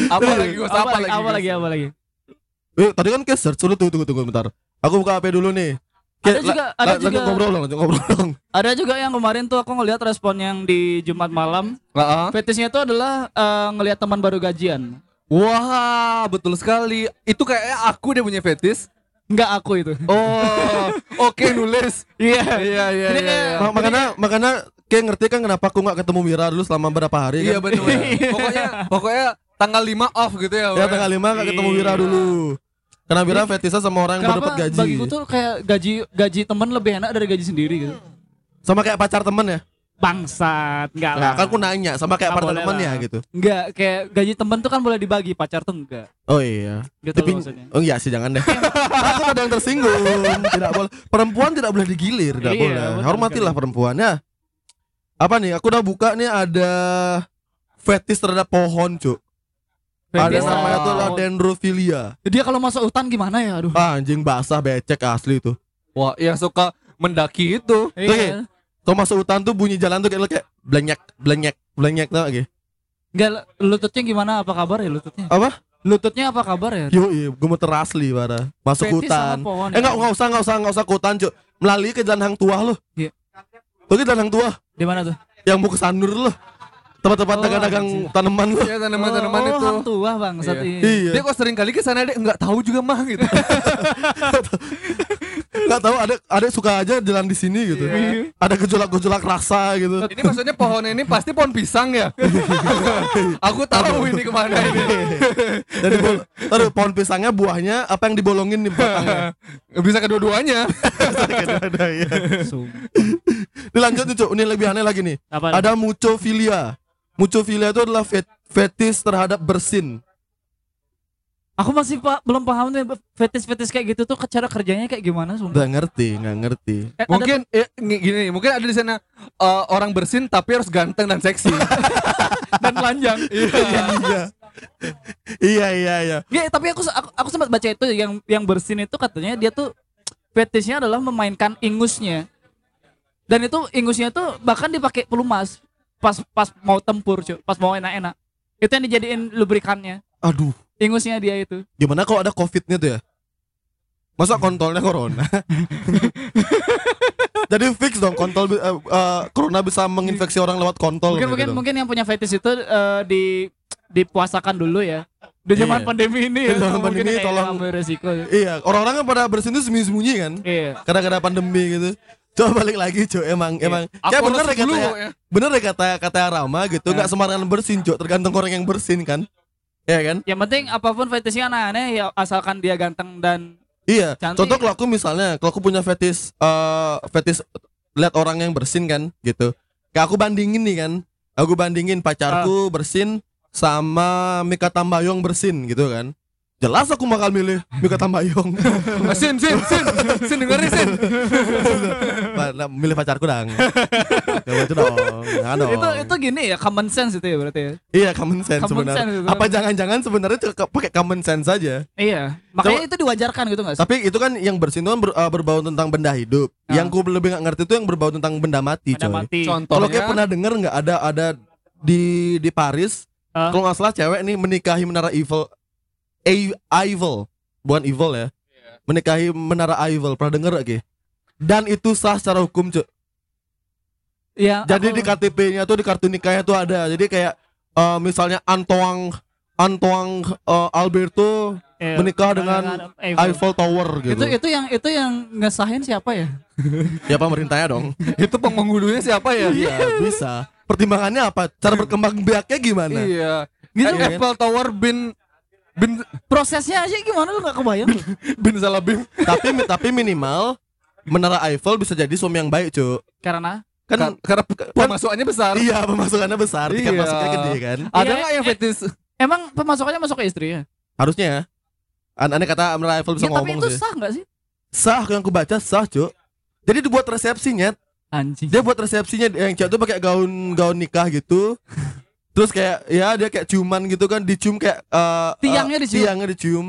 apa lagi Gus? apa, Apa lagi? Apa lagi? Apa lagi? Eh tadi kan kayak search dulu tunggu tunggu tunggu bentar. Aku buka HP dulu nih. Ada juga ada lanjut juga ngobrol dong, ngobrol dong. ada juga yang kemarin tuh aku ngelihat respon yang di Jumat malam. Heeh. Fetishnya itu adalah eh, ngelihat teman baru gajian. Wah, betul sekali. Itu kayaknya aku dia punya fetis. Enggak aku itu. Oh, oke nulis. Iya. Iya, iya, iya. iya. Ma- makanya makanya kayak ngerti kan kenapa aku nggak ketemu Wira dulu selama berapa hari Iya kan? benar. pokoknya pokoknya tanggal 5 off gitu ya. Ya tanggal 5 gak ketemu Wira Iya. dulu. Karena Wira fetisnya sama orang yang dapat gaji. bagiku tuh kayak gaji gaji teman lebih enak dari gaji sendiri gitu. Sama kayak pacar temen ya. Bangsat, enggak Nah, lah. kan aku nanya sama kayak Nggak pacar boleh temen lah. ya gitu. Enggak, kayak gaji teman tuh kan boleh dibagi, pacar tuh enggak. Oh iya. Gitu Tapi loh maksudnya. oh iya sih jangan deh. Aku ada yang tersinggung. Tidak boleh. Perempuan tidak boleh digilir, tidak Iya, boleh. betul Hormatilah sekali. perempuan ya. Apa nih? Aku udah buka nih ada fetis terhadap pohon, Cuk. Ada Fetish namanya tuh dendrophilia. Dia kalau masuk hutan gimana ya? Aduh. Ah, anjing basah becek asli tuh. Wah, yang suka mendaki itu. Iya. Masuk hutan tuh bunyi jalan tuh kayak kayak blenyek, blenyek, blenyek tau gak. Enggak lututnya gimana? Apa kabar ya lututnya? Apa? Lututnya apa kabar ya? Yo, iya, gemeter asli parah. Masuk Fetish sama hutan. pohon, Eh ya? enggak, enggak usah, enggak usah, enggak usah ke hutan, Cuk. Melalui ke jalan hang tua loh. Iya. Tuh ke jalan hang tua Di mana tuh? yang mau ke Sanur loh. tempat-tempat Oh, dagang-dagang tanaman tuh. Ya tanaman-tanaman oh, itu. hang tua bang saat Iya. ini. Iya. Dia kok sering kali ke sana deh nggak tahu juga mah gitu. Nggak tahu ada ada suka aja jalan di sini gitu. Iya. Ada gejolak-gejolak rasa gitu. ini maksudnya pohon ini pasti pohon pisang ya. Aku tahu ini ke mana ini. Jadi bol- taruh pohon pisangnya buahnya apa yang dibolongin di batangnya. Bisa kedua-duanya. Ya. Ini lanjut nih Cuk, ini lebih aneh lagi nih. Apa? Ada mucofilia. Mucofilia itu adalah fet fetis terhadap bersin. Aku masih pak belum paham nih fetis-fetis kayak gitu tuh cara kerjanya kayak gimana sumpah. Nggak ngerti, nggak ngerti. Eh, ada- Mungkin ya, ng- gini, mungkin ada di sana eh, orang bersin tapi harus ganteng dan seksi. dan telanjang. iya. iya, iya, iya. Ya, tapi aku, aku aku sempat baca itu yang yang bersin itu katanya dia tuh fetishnya adalah memainkan ingusnya. Dan itu ingusnya tuh bahkan dipakai pelumas pas pas mau tempur, cuy, pas mau enak-enak. Itu yang dijadiin lubrikannya. Aduh, Ingusnya dia itu. gimana kalau ada covidnya tuh ya? Masa kontolnya corona? Jadi fix dong kontol eh, eh, corona bisa menginfeksi orang lewat kontol. mungkin gitu mungkin mungkin yang punya fetish itu eh, di dipuasakan dulu ya. Di zaman Iya. pandemi ini ya. Zaman pandemi tolong- resiko. Iya, orang-orang kan pada bersin itu sembunyi-sembunyi kan? Iya. Kadang-kadang pandemi gitu. Coba balik lagi, Cuk. Emang emang Aku kayak bener ya kata ya. ya. Bener ya kata kata Rama gitu, Ya. nggak sembarangan bersin, Cuk. Tergantung orang yang bersin kan. Iya kan? Yang penting apa pun fetishnya aneh-aneh ya asalkan dia ganteng dan Iya. Cantik. Contoh kalau aku misalnya, kalau aku punya fetis eh fetis lihat orang yang bersin kan gitu. Kayak aku bandingin nih kan. Aku bandingin pacarku bersin sama Mika Tambayong bersin gitu kan. Jelas aku bakal milih Mika Tambayong. Sin, sin, sin, sin dengerin sin. Nah, milih pacarku dong. Coba itu dong. Jangan dong. itu itu gini ya common sense itu ya berarti ya. Iya common sense Common sebenarnya. sense itu. Apa jangan-jangan sebenarnya cuma pakai common sense saja. Iya. Makanya itu diwajarkan gitu nggak sih? Tapi itu kan yang bersin itu kan ber- uh, berbau tentang benda hidup. Ah. Yang ku lebih nggak ngerti itu yang berbau tentang benda mati, Ada coy. mati. Contohnya. Kalau kayak pernah denger nggak ada ada di di Paris, Ah. kalau nggak salah cewek nih menikahi menara Eiffel, Eiffel, bukan Eiffel ya, menikahi menara Eiffel. Pernah denger gak? Ki? Dan itu sah secara hukum, cuy. Iya. Jadi aku- di KTP-nya tuh di kartu nikahnya tuh ada. Jadi kayak eh, misalnya Antoang Antoang eh, Alberto iya, menikah dengan Eiffel. Eiffel Tower gitu. Itu itu yang itu yang ngesahin siapa ya? Ya pemerintahnya dong. itu penghulunya siapa ya? Iya, bisa. Pertimbangannya apa? Cara berkembang biaknya gimana? Iya. Gitu Eh, kan? Eiffel Tower bin bin Prosesnya aja gimana lu nggak kebayang? lu? bin salah bin. tapi tapi minimal Menara Eiffel bisa jadi suami yang baik, Cuk. Karena Kan Ka- Karena pemasukannya besar. iya, pemasukannya besar, tiket Iya. masuknya gede kan. Ada Iya, nggak yang eh, fetis? emang pemasukannya masuk ke istrinya. Harusnya ya. An- Aneh kata Menara Eiffel bisa Ya, tapi ngomong itu sih. sah nggak sih? Sah yang aku baca sah, Cuk. Jadi dibuat resepsinya, Anjing. dia buat resepsinya yang cewek tuh pakai gaun gaun nikah gitu. Terus kayak ya dia kayak ciuman gitu kan, dicium kayak eh, Tiangnya eh, dicium? Tiangnya dicium.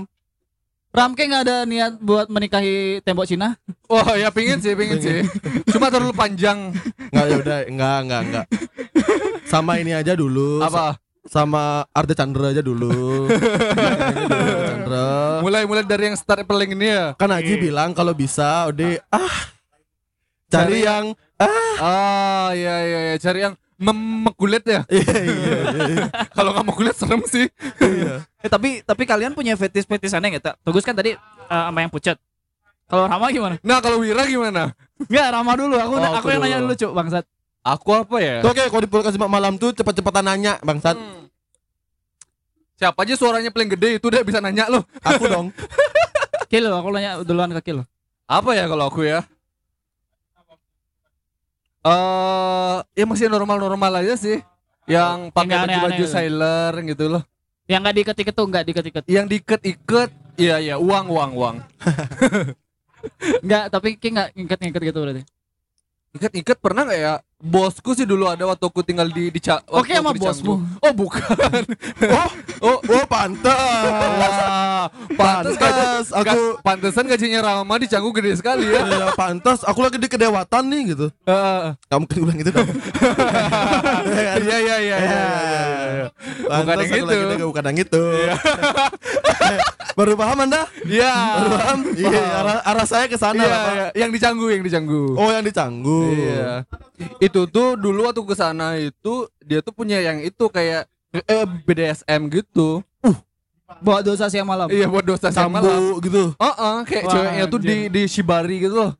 Ramke nggak ada niat buat menikahi tembok Cina? Oh ya pingin sih, pingin sih. Cuma terlalu panjang. Enggak ya udah, enggak enggak enggak. Sama ini aja dulu. Apa? sama Arda Chandra aja dulu. Chandra. Mulai mulai dari yang start paling ini ya. Kan Aji bilang kalau bisa udah ah cari Cari yang ah Ah iya iya iya cari yang memekulit ya. iya iya iya. Kalau nggak mekulit serem sih. iya. Eh, tapi tapi kalian punya fetish-fetish aneh nggak? Tak? Tugus kan tadi eh, sama yang pucat. Kalau Rama gimana? Nah kalau Wira gimana? Enggak, Rama dulu. Aku Oh, aku aku yang nanya dulu. dulu, Cuk, Bangsat. Aku apa ya? Tuh, Oke, kalau di podcast malam tuh cepat-cepatan nanya, Bangsat. Hmm. Siapa aja suaranya paling gede itu dia bisa nanya loh. Aku dong. Kilo, aku nanya duluan ke Kilo. Apa ya kalau aku ya? Eh, ya masih normal-normal aja sih. Yang pakai baju-baju gitu. sailor gitu loh. Yang nggak diikat-ikat tuh, nggak diikat-ikat. Yang diikat-ikat, iya iya uang uang uang. Enggak, tapi Ki nggak ngikat-ngikat gitu berarti. Ikat-ikat pernah nggak ya? Bosku sih dulu ada waktu aku tinggal di di Oke, waktu sama bosmu. Oh bukan. Oh, oh, oh pantas. Wah, Pantes, gaji, aku pantesan gajinya Rama di Canggu gede sekali ya. Iya, pantas. Aku lagi di kedewatan nih gitu. Heeh. Kamu kan bilang gitu dong. Iya iya iya iya. iya. Bukan Pantas yang aku lagi itu. di- bukan yang itu. Baru paham Anda? Iya. Baru paham? Iya, arah, arah saya ke sana Iya, iya. yang di Canggu, yang di Canggu. Oh, yang di Canggu. Iya. Itu tuh dulu waktu ke sana itu dia tuh punya yang itu kayak eh, BDSM gitu. Bawa dosa siang malam. Iya buat dosa sama malam. Sambo gitu. Heeh, kayak Wah, ceweknya tuh di di shibari gitu loh.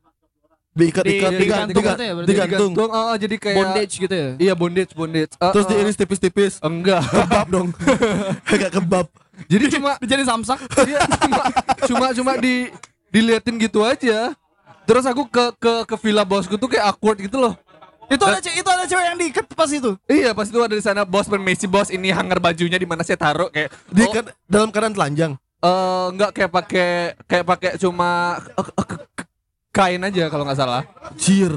Diikat-ikat, Di- digantung, digantung gitu ya, digantung. Digantung, heeh, jadi kayak Bondage gitu ya. Iya bondage, bondage. Eh, Terus diiris tipis-tipis. enggak. Kebab dong. Kayak kebab. Jadi cuma Jadi samsak. Iya, cuma cuma cuma di diliatin gitu aja. Terus aku ke ke ke villa bosku tuh kayak awkward gitu loh. Itu ada ce- itu ada cewek yang diikat pas itu. Iya, pas itu ada di sana bos permisi bos ini hanger bajunya di mana saya taruh kayak Di oh, kan- dalam keadaan telanjang. eh, enggak kayak pakai kayak pakai cuma eh, eh, ke- ke- kain aja kalau nggak salah. Cier.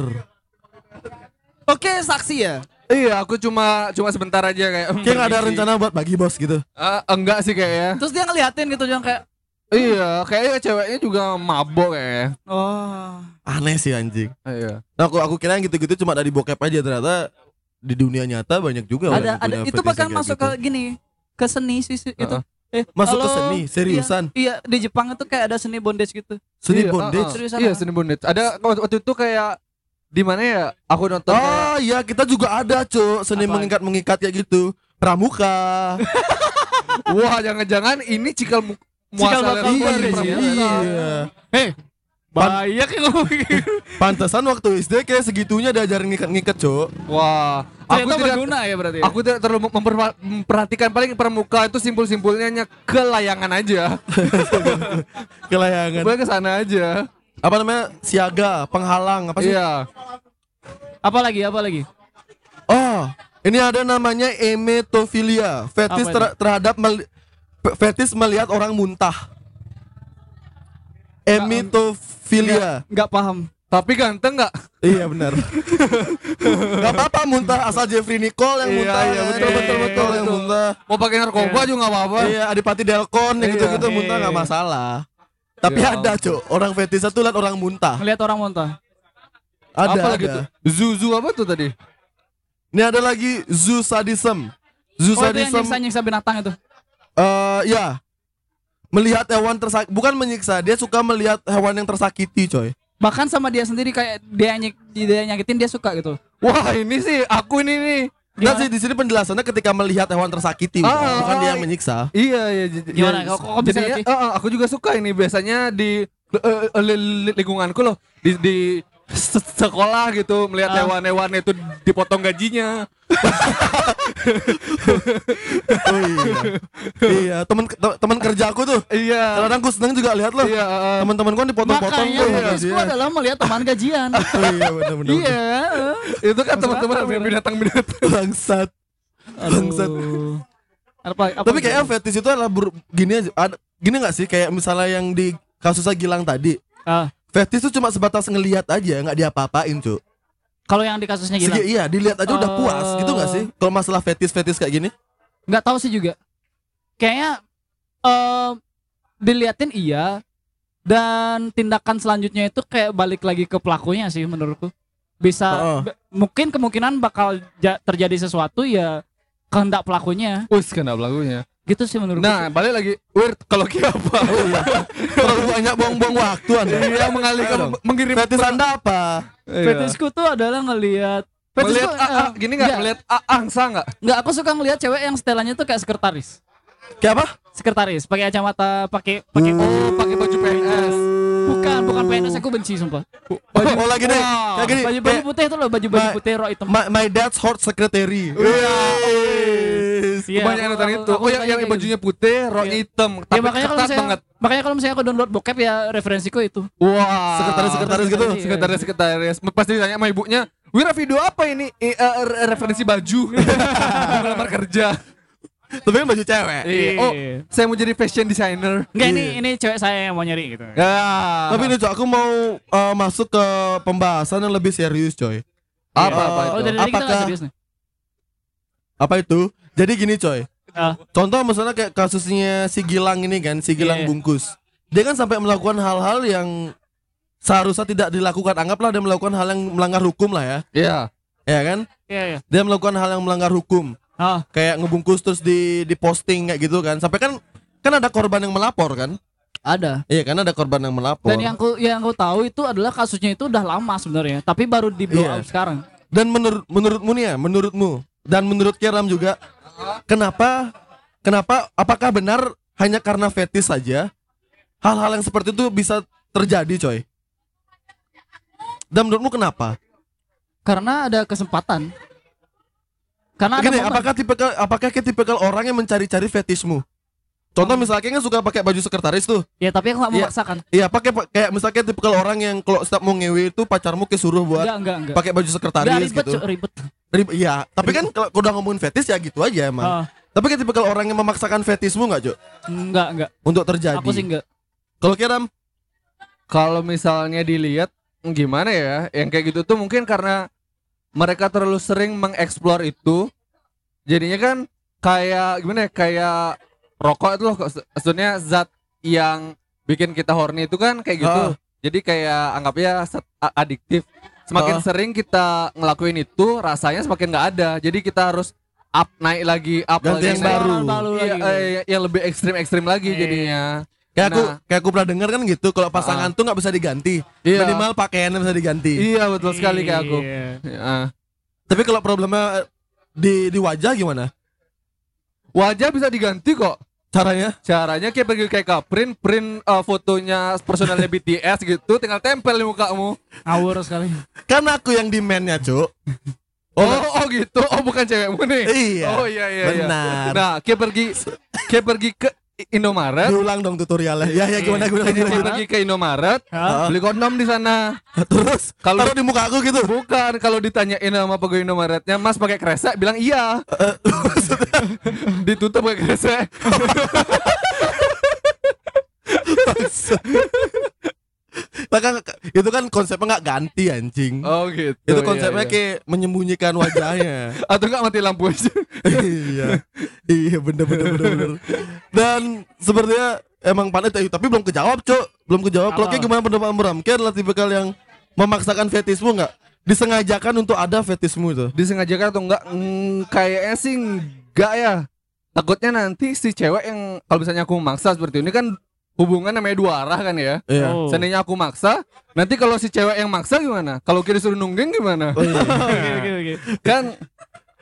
Oke, saksi ya. Iya, aku cuma cuma sebentar aja kayak. "Hmm, Kayak nggak ada permisi." rencana buat bagi bos gitu. Eh, enggak sih kayaknya. Terus dia ngeliatin gitu yang kayak Iya, kayaknya ceweknya juga mabok kayaknya. oh. Aneh sih anjing. Iya. Nah, aku aku kira yang gitu-gitu cuma dari bokep aja ternyata di dunia nyata banyak juga orang ada yang ada punya itu bahkan masuk gitu. ke gini ke seni sih sih, itu. Eh, Masuk ke seni, seriusan? Iya, iya, di Jepang itu kayak ada seni bondage gitu. Seni Iya, bondage. uh-uh. Seriusan, Iya, seni bondage. Ada waktu itu kayak di mana ya? Aku nonton Oh iya kita juga ada cuk seni mengikat mengikat kayak gitu pramuka Wah, jangan-jangan ini cikal Cikal muasal bakal ya? pramuka. iya Hei, banyak yang ngomong gitu. pantesan waktu SD kayak segitunya diajarin ngikat-ngikat cuk Wah, aku Ternyata tidak berguna ya berarti. ya? aku tidak terlalu memper- memperhatikan paling pramuka itu simpul-simpulnya hanya kelayangan aja. kelayangan Gue ke sana aja. apa namanya siaga penghalang apa sih Iya. apa lagi? Apa lagi? oh ini ada namanya emetofilia fetis ter- terhadap mel- fetis melihat orang muntah emetofilia Enggak paham. Tapi ganteng nggak? Iya benar. Gak apa-apa muntah asal Jeffrey Nicole yang Iya, muntah. iya, kan? betul, betul, betul, yang betul. muntah. Mau pakai narkoba juga nggak apa-apa. Iya, Adipati Delkon yang Iya. gitu-gitu muntah Iya. nggak masalah. Tapi Iya. ada, Cuk. Orang fetisnya tuh lihat orang muntah. Ngeliat orang muntah. Ada, apa lagi tuh? Zuzu apa tuh tadi? Ini ada lagi zoo sadism. Zoo Oh, itu yang sadism. nyiksa-nyiksa binatang itu. Eh ya. Melihat hewan tersak bukan menyiksa, dia suka melihat hewan yang tersakiti, coy. Bahkan sama dia sendiri kayak dia nyik dia nyakitin dia suka gitu. Wah ini sih aku ini nih. Nah, sih di sini penjelasannya ketika melihat hewan tersakiti, bukan, Ah, bukan dia ah, yang menyiksa. Iya iya. Gimana? ya, Kok- kok bisa jadinya, ngerti? eh, eh, aku juga suka ini biasanya di li- lingkunganku loh di di se- sekolah gitu melihat Ah. hewan-hewan itu dipotong gajinya. Oh iya. iya, teman te- teman kerja aku tuh. Iya. Kadang aku seneng juga lihat loh. Iya. eh, Teman-teman gua dipotong-potong Makanya tuh. fokusku gajinya. adalah melihat teman gajian. Oh iya benar-benar. iya. itu kan teman-teman binatang-binatang. Bangsat. Bangsat. Apa, apa Tapi kayaknya fetish itu adalah ber- gini aja. Ada, gini gak sih kayak misalnya yang di kasusnya Gilang tadi. Ah, Fetish itu cuma sebatas ngelihat aja, nggak diapa-apain, Cuk. kalau yang di kasusnya gila, Segi, iya, dilihat aja udah Eh. puas, gitu gak sih? Kalau masalah fetish-fetish kayak gini? nggak tahu sih juga. Kayaknya eh diliatin iya dan tindakan selanjutnya itu kayak balik lagi ke pelakunya sih menurutku. Bisa Heeh. b- mungkin kemungkinan bakal ja- terjadi sesuatu ya kehendak pelakunya. Wih, kenapa lagunya? Gitu sih menurutku. Nah, balik lagi. Weird, kalau kita apa? Terlalu banyak buang-buang waktu Anda. Iya, mengalihkan mengirim Fetish Anda apa? Iya. Fetishku tuh adalah ngelihat Melihat ah, ah, eh, gini nggak? Melihat angsa nggak? Nggak, aku suka ngelihat cewek yang setelannya tuh kayak sekretaris. Kayak apa? Sekretaris, pakai kacamata, pakai pakai Oh, pakai baju PNS. bukan, bukan PNS aku benci sumpah. oh, lagi nih. Wah, Kayak gini. Baju baju putih itu loh, baju baju putih rok hitam. my, my dad's hot secretary. Iya. Iya, Banyak aku- nonton itu. aku Oh, yang, sukanya yang kayak bajunya putih, rok Iya. hitam, Ya tapi makanya kalau ketat misalnya banget. makanya kalau misalnya aku download bokep ya referensiku itu. Wah. Sekretaris-sekretaris gitu. Iya. Sekretaris sekretaris. Pasti ditanya sama ibunya, Wira video apa ini? Eh, eh, re- referensi baju. Mau Melamar kerja. Tapi kan baju cewek. Iya. Oh, saya mau jadi fashion designer. Enggak ini Iya. ini cewek saya yang mau nyari gitu. Ya. Tapi nih, Cok, aku mau uh, masuk ke pembahasan yang lebih serius, coy. apa Iya. apa Oh, itu? dari kita nggak Apakah- serius nih. Apa itu? Jadi gini, coy. Ah. Contoh misalnya kayak kasusnya si Gilang ini kan, si Gilang Iya. bungkus. Dia kan sampai melakukan hal-hal yang seharusnya tidak dilakukan. Anggaplah dia melakukan hal yang melanggar hukum lah ya. Iya. Ya kan? Iya iya. Dia melakukan hal yang melanggar hukum. Ah, Kayak ngebungkus terus di di posting kayak gitu kan. Sampai kan kan ada korban yang melapor kan? ada. Iya kan ada korban yang melapor. Dan yang aku yang aku tahu itu adalah kasusnya itu udah lama sebenarnya, tapi baru di blow Iya. up sekarang. Dan menurut menurutmu nih ya, menurutmu dan menurut Kiram juga kenapa kenapa apakah benar hanya karena fetis saja hal-hal yang seperti itu bisa terjadi coy dan menurutmu kenapa Karena ada kesempatan. Karena ada Gini, momen. apakah tipikal apakah tipikal orang yang mencari-cari fetismu contoh misalnya kan suka pakai baju sekretaris tuh Ya tapi aku gak Iya. memaksakan. Iya pakai kayak misalnya tipikal orang yang kalau setiap mau ngewe itu pacarmu kesuruh buat Enggak, enggak, enggak. pakai baju Enggak sekretaris ribet, gitu. Ribet. Rib- Iya, tapi kan kalau udah ngomongin fetis ya gitu aja emang. Ah, Tapi kan tipikal orang yang memaksakan fetismu nggak, Jo? enggak, enggak. Untuk terjadi. Aku sih enggak. Kalau Kiram, Kalau misalnya dilihat gimana ya, yang kayak gitu tuh mungkin karena mereka terlalu sering mengeksplor itu, jadinya kan kayak gimana ya, kayak rokok itu loh, maksudnya zat yang bikin kita horny itu kan kayak gitu. Ah. Jadi kayak anggapnya adiktif. Semakin Ah. sering kita ngelakuin itu, rasanya semakin nggak ada. Jadi kita harus up naik lagi, up Ganti lagi. yang baru. Baru Iya, lagi. eh, yang lebih ekstrim ekstrim lagi Iya. jadinya. kayak aku Nah. kayak aku pernah dengar kan gitu, kalau pasangan tuh nggak bisa diganti. Iya. Minimal pakaiannya bisa diganti. Iya betul sekali kayak aku. Iya. Ya. Tapi kalau problemnya eh, di di wajah gimana? Wajah bisa diganti kok. Caranya? Caranya kayak pergi kayak ke print, print uh, fotonya personalnya BTS gitu, tinggal tempel di mukamu. Ngawur sekali. Kan aku yang demandnya, Cuk. Oh, oh, gitu. Oh bukan cewekmu nih. Iya. Oh iya iya. iya. Benar. Nah, kayak pergi, kayak pergi ke Indomaret. Diulang dong tutorialnya. Ya ya gimana gimana Kayak gimana. pergi ke Indomaret, Hah? beli kondom di sana. Terus Kalau- taruh di muka aku gitu. Bukan kalau ditanyain sama pegawai Indomaretnya, Mas pakai kresek, bilang iya. Ditutup pakai kresek. Bahkan itu kan konsepnya nggak ganti anjing. Oh gitu. itu iya, konsepnya iya. kayak menyembunyikan wajahnya. atau enggak mati lampu aja. iya. Iya bener bener bener bener. Dan sepertinya emang panik tapi- tapi belum kejawab, Cok. Belum kejawab. Kalau kayak gimana pendapat Bram? Kayak adalah tipikal yang memaksakan fetismu nggak? Disengajakan untuk ada fetismu itu. disengajakan atau enggak mm, kayaknya sih enggak ya takutnya nanti si cewek yang kalau misalnya aku maksa seperti ini kan hubungan namanya dua arah kan ya Iya. Oh. seandainya aku maksa nanti kalau si cewek yang maksa gimana kalau kita disuruh nungging gimana Oh, iya. Oke, oke, oke. kan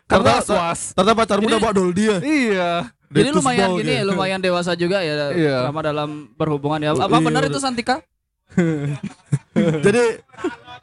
Karena was ternyata pacarmu udah bawa doldi ya. iya Jadi Detus lumayan ball gini dia. ya, lumayan dewasa juga ya Iya. selama dalam berhubungan ya. Apa Iya, benar itu Santika? jadi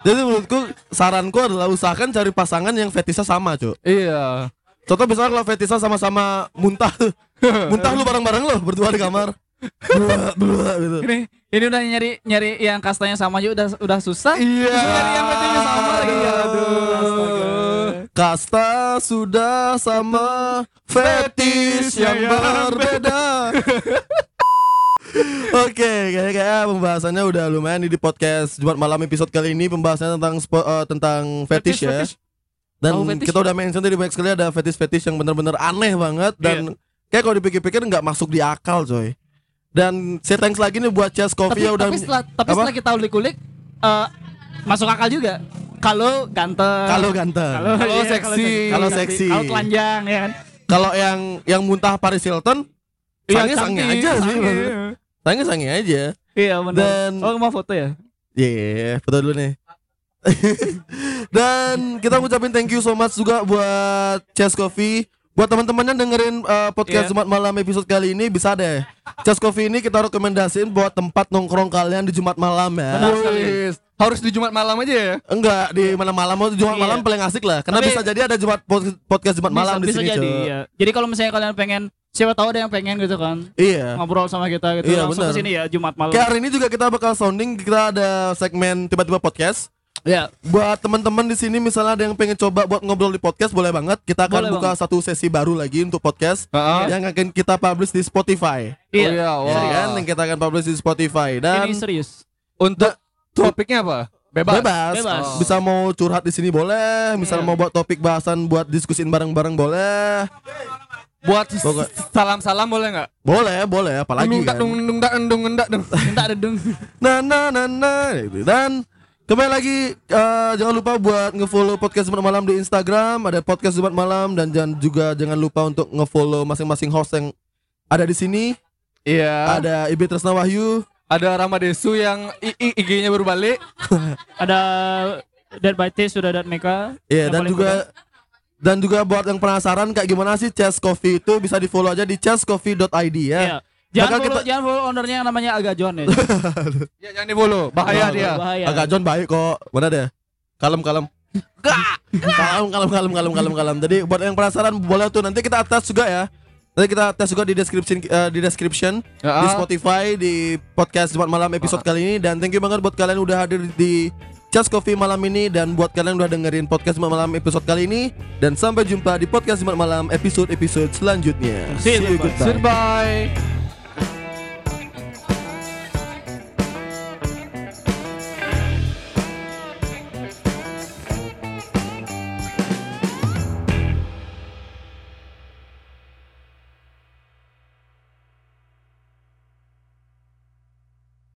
jadi menurutku saranku adalah usahakan cari pasangan yang fetisnya sama, Cok. iya Contoh misalnya kalau fetisnya sama-sama muntah tuh. muntah lu bareng-bareng lo berdua di kamar. Gitu. Ini ini udah nyari nyari yang kastanya sama juga udah udah susah. iya Nyari yang sama lagi. Aduh. Kasta sudah sama fetish yang berbeda. Oke, kayak kayak pembahasannya udah lumayan di podcast Jumat malam episode kali ini pembahasannya tentang spo- eh, tentang fetish, ya. Dan Oh, fetish. kita udah mention tadi banyak sekali ada fetish-fetish yang benar-benar aneh banget dan kayak kalau dipikir-pikir nggak masuk di akal, coy. Dan saya thanks lagi nih buat Chess Tapi, Coffee ya udah tapi setelah tapi apa? setelah kita ulik-ulik eh, masuk akal juga. Kalau ganteng. kalau ganteng. Kalau iya, seksi. Kalau seksi. Kalau telanjang ya kan. Kalau yang yang muntah Paris Hilton, sange sange cantik, aja sih. sange. Sange sange aja. Iya benar. Dan- Oh mau foto ya? Iya, foto dulu nih. Dan kita ngucapin thank you so much juga buat Chess Coffee. Buat teman-teman yang dengerin uh, podcast Iya. Jumat malam episode kali ini bisa deh. Chess Coffee ini kita rekomendasiin buat tempat nongkrong kalian di Jumat malam ya. Benar sekali. Wis. harus di Jumat malam aja ya Enggak di mana malam mau Jumat Iya. malam paling asik lah. Karena Tapi- bisa jadi ada Jumat pod- podcast Jumat malam di bisa sini, jadi. Cok. Iya. Jadi kalau misalnya kalian pengen siapa tahu ada yang pengen gitu kan Iya. ngobrol sama kita gitu Iya, langsung benar. ke sini ya Jumat malam. Kayak hari ini juga kita bakal sounding kita ada segmen tiba-tiba podcast. Iya. Buat teman-teman di sini misalnya ada yang pengen coba buat ngobrol di podcast boleh banget. Kita akan Boleh buka satu sesi baru lagi untuk podcast Heeh. yang akan kita publish di Spotify. Iya. Oh iya, wah. Ya kan? Yang kita akan publish di Spotify dan Ini serius. untuk topiknya apa bebas bebas. Bebas. Bisa mau curhat di sini boleh, misalnya Iya. mau buat topik bahasan buat diskusin bareng-bareng boleh. buat Pokok- salam salam boleh nggak Boleh, boleh apalagi Dung, dak, kan. dung, dung, dak, dung, dung, dak, dung. Minta dedung. Nah, nah, nah, nah, gitu. Dan kembali lagi eh, jangan lupa buat ngefollow podcast Jumat Malam di Instagram, ada podcast Jumat Malam dan jangan juga jangan lupa untuk ngefollow masing-masing host yang ada di sini. iya Ada Ibi Tresna Wahyu, ada Rama Desu yang IG-nya baru balik Ada Dead by Taste sudah Dead Meka. Iya dan juga Dan juga buat yang penasaran kayak gimana sih Chess Coffee itu bisa di follow aja di chesscoffee.id ya. Iya. Jangan follow, kita- jangan follow ownernya yang namanya Aga John ya. Ya jangan di follow, bahaya Oh, dia. Bahaya. Agak John baik kok. Mana dia? Kalem kalem. kalem kalem kalem kalem kalem kalem. Jadi buat yang penasaran boleh tuh nanti kita atas juga ya. Nanti kita tes juga di description eh, di description Ya, di. Spotify di podcast Jumat malam episode kali ini dan thank you banget buat kalian udah hadir di Just Coffee malam ini dan buat kalian udah dengerin podcast Jumat malam episode kali ini dan sampai jumpa di podcast Jumat malam episode-episode selanjutnya. See you, goodbye. Goodbye.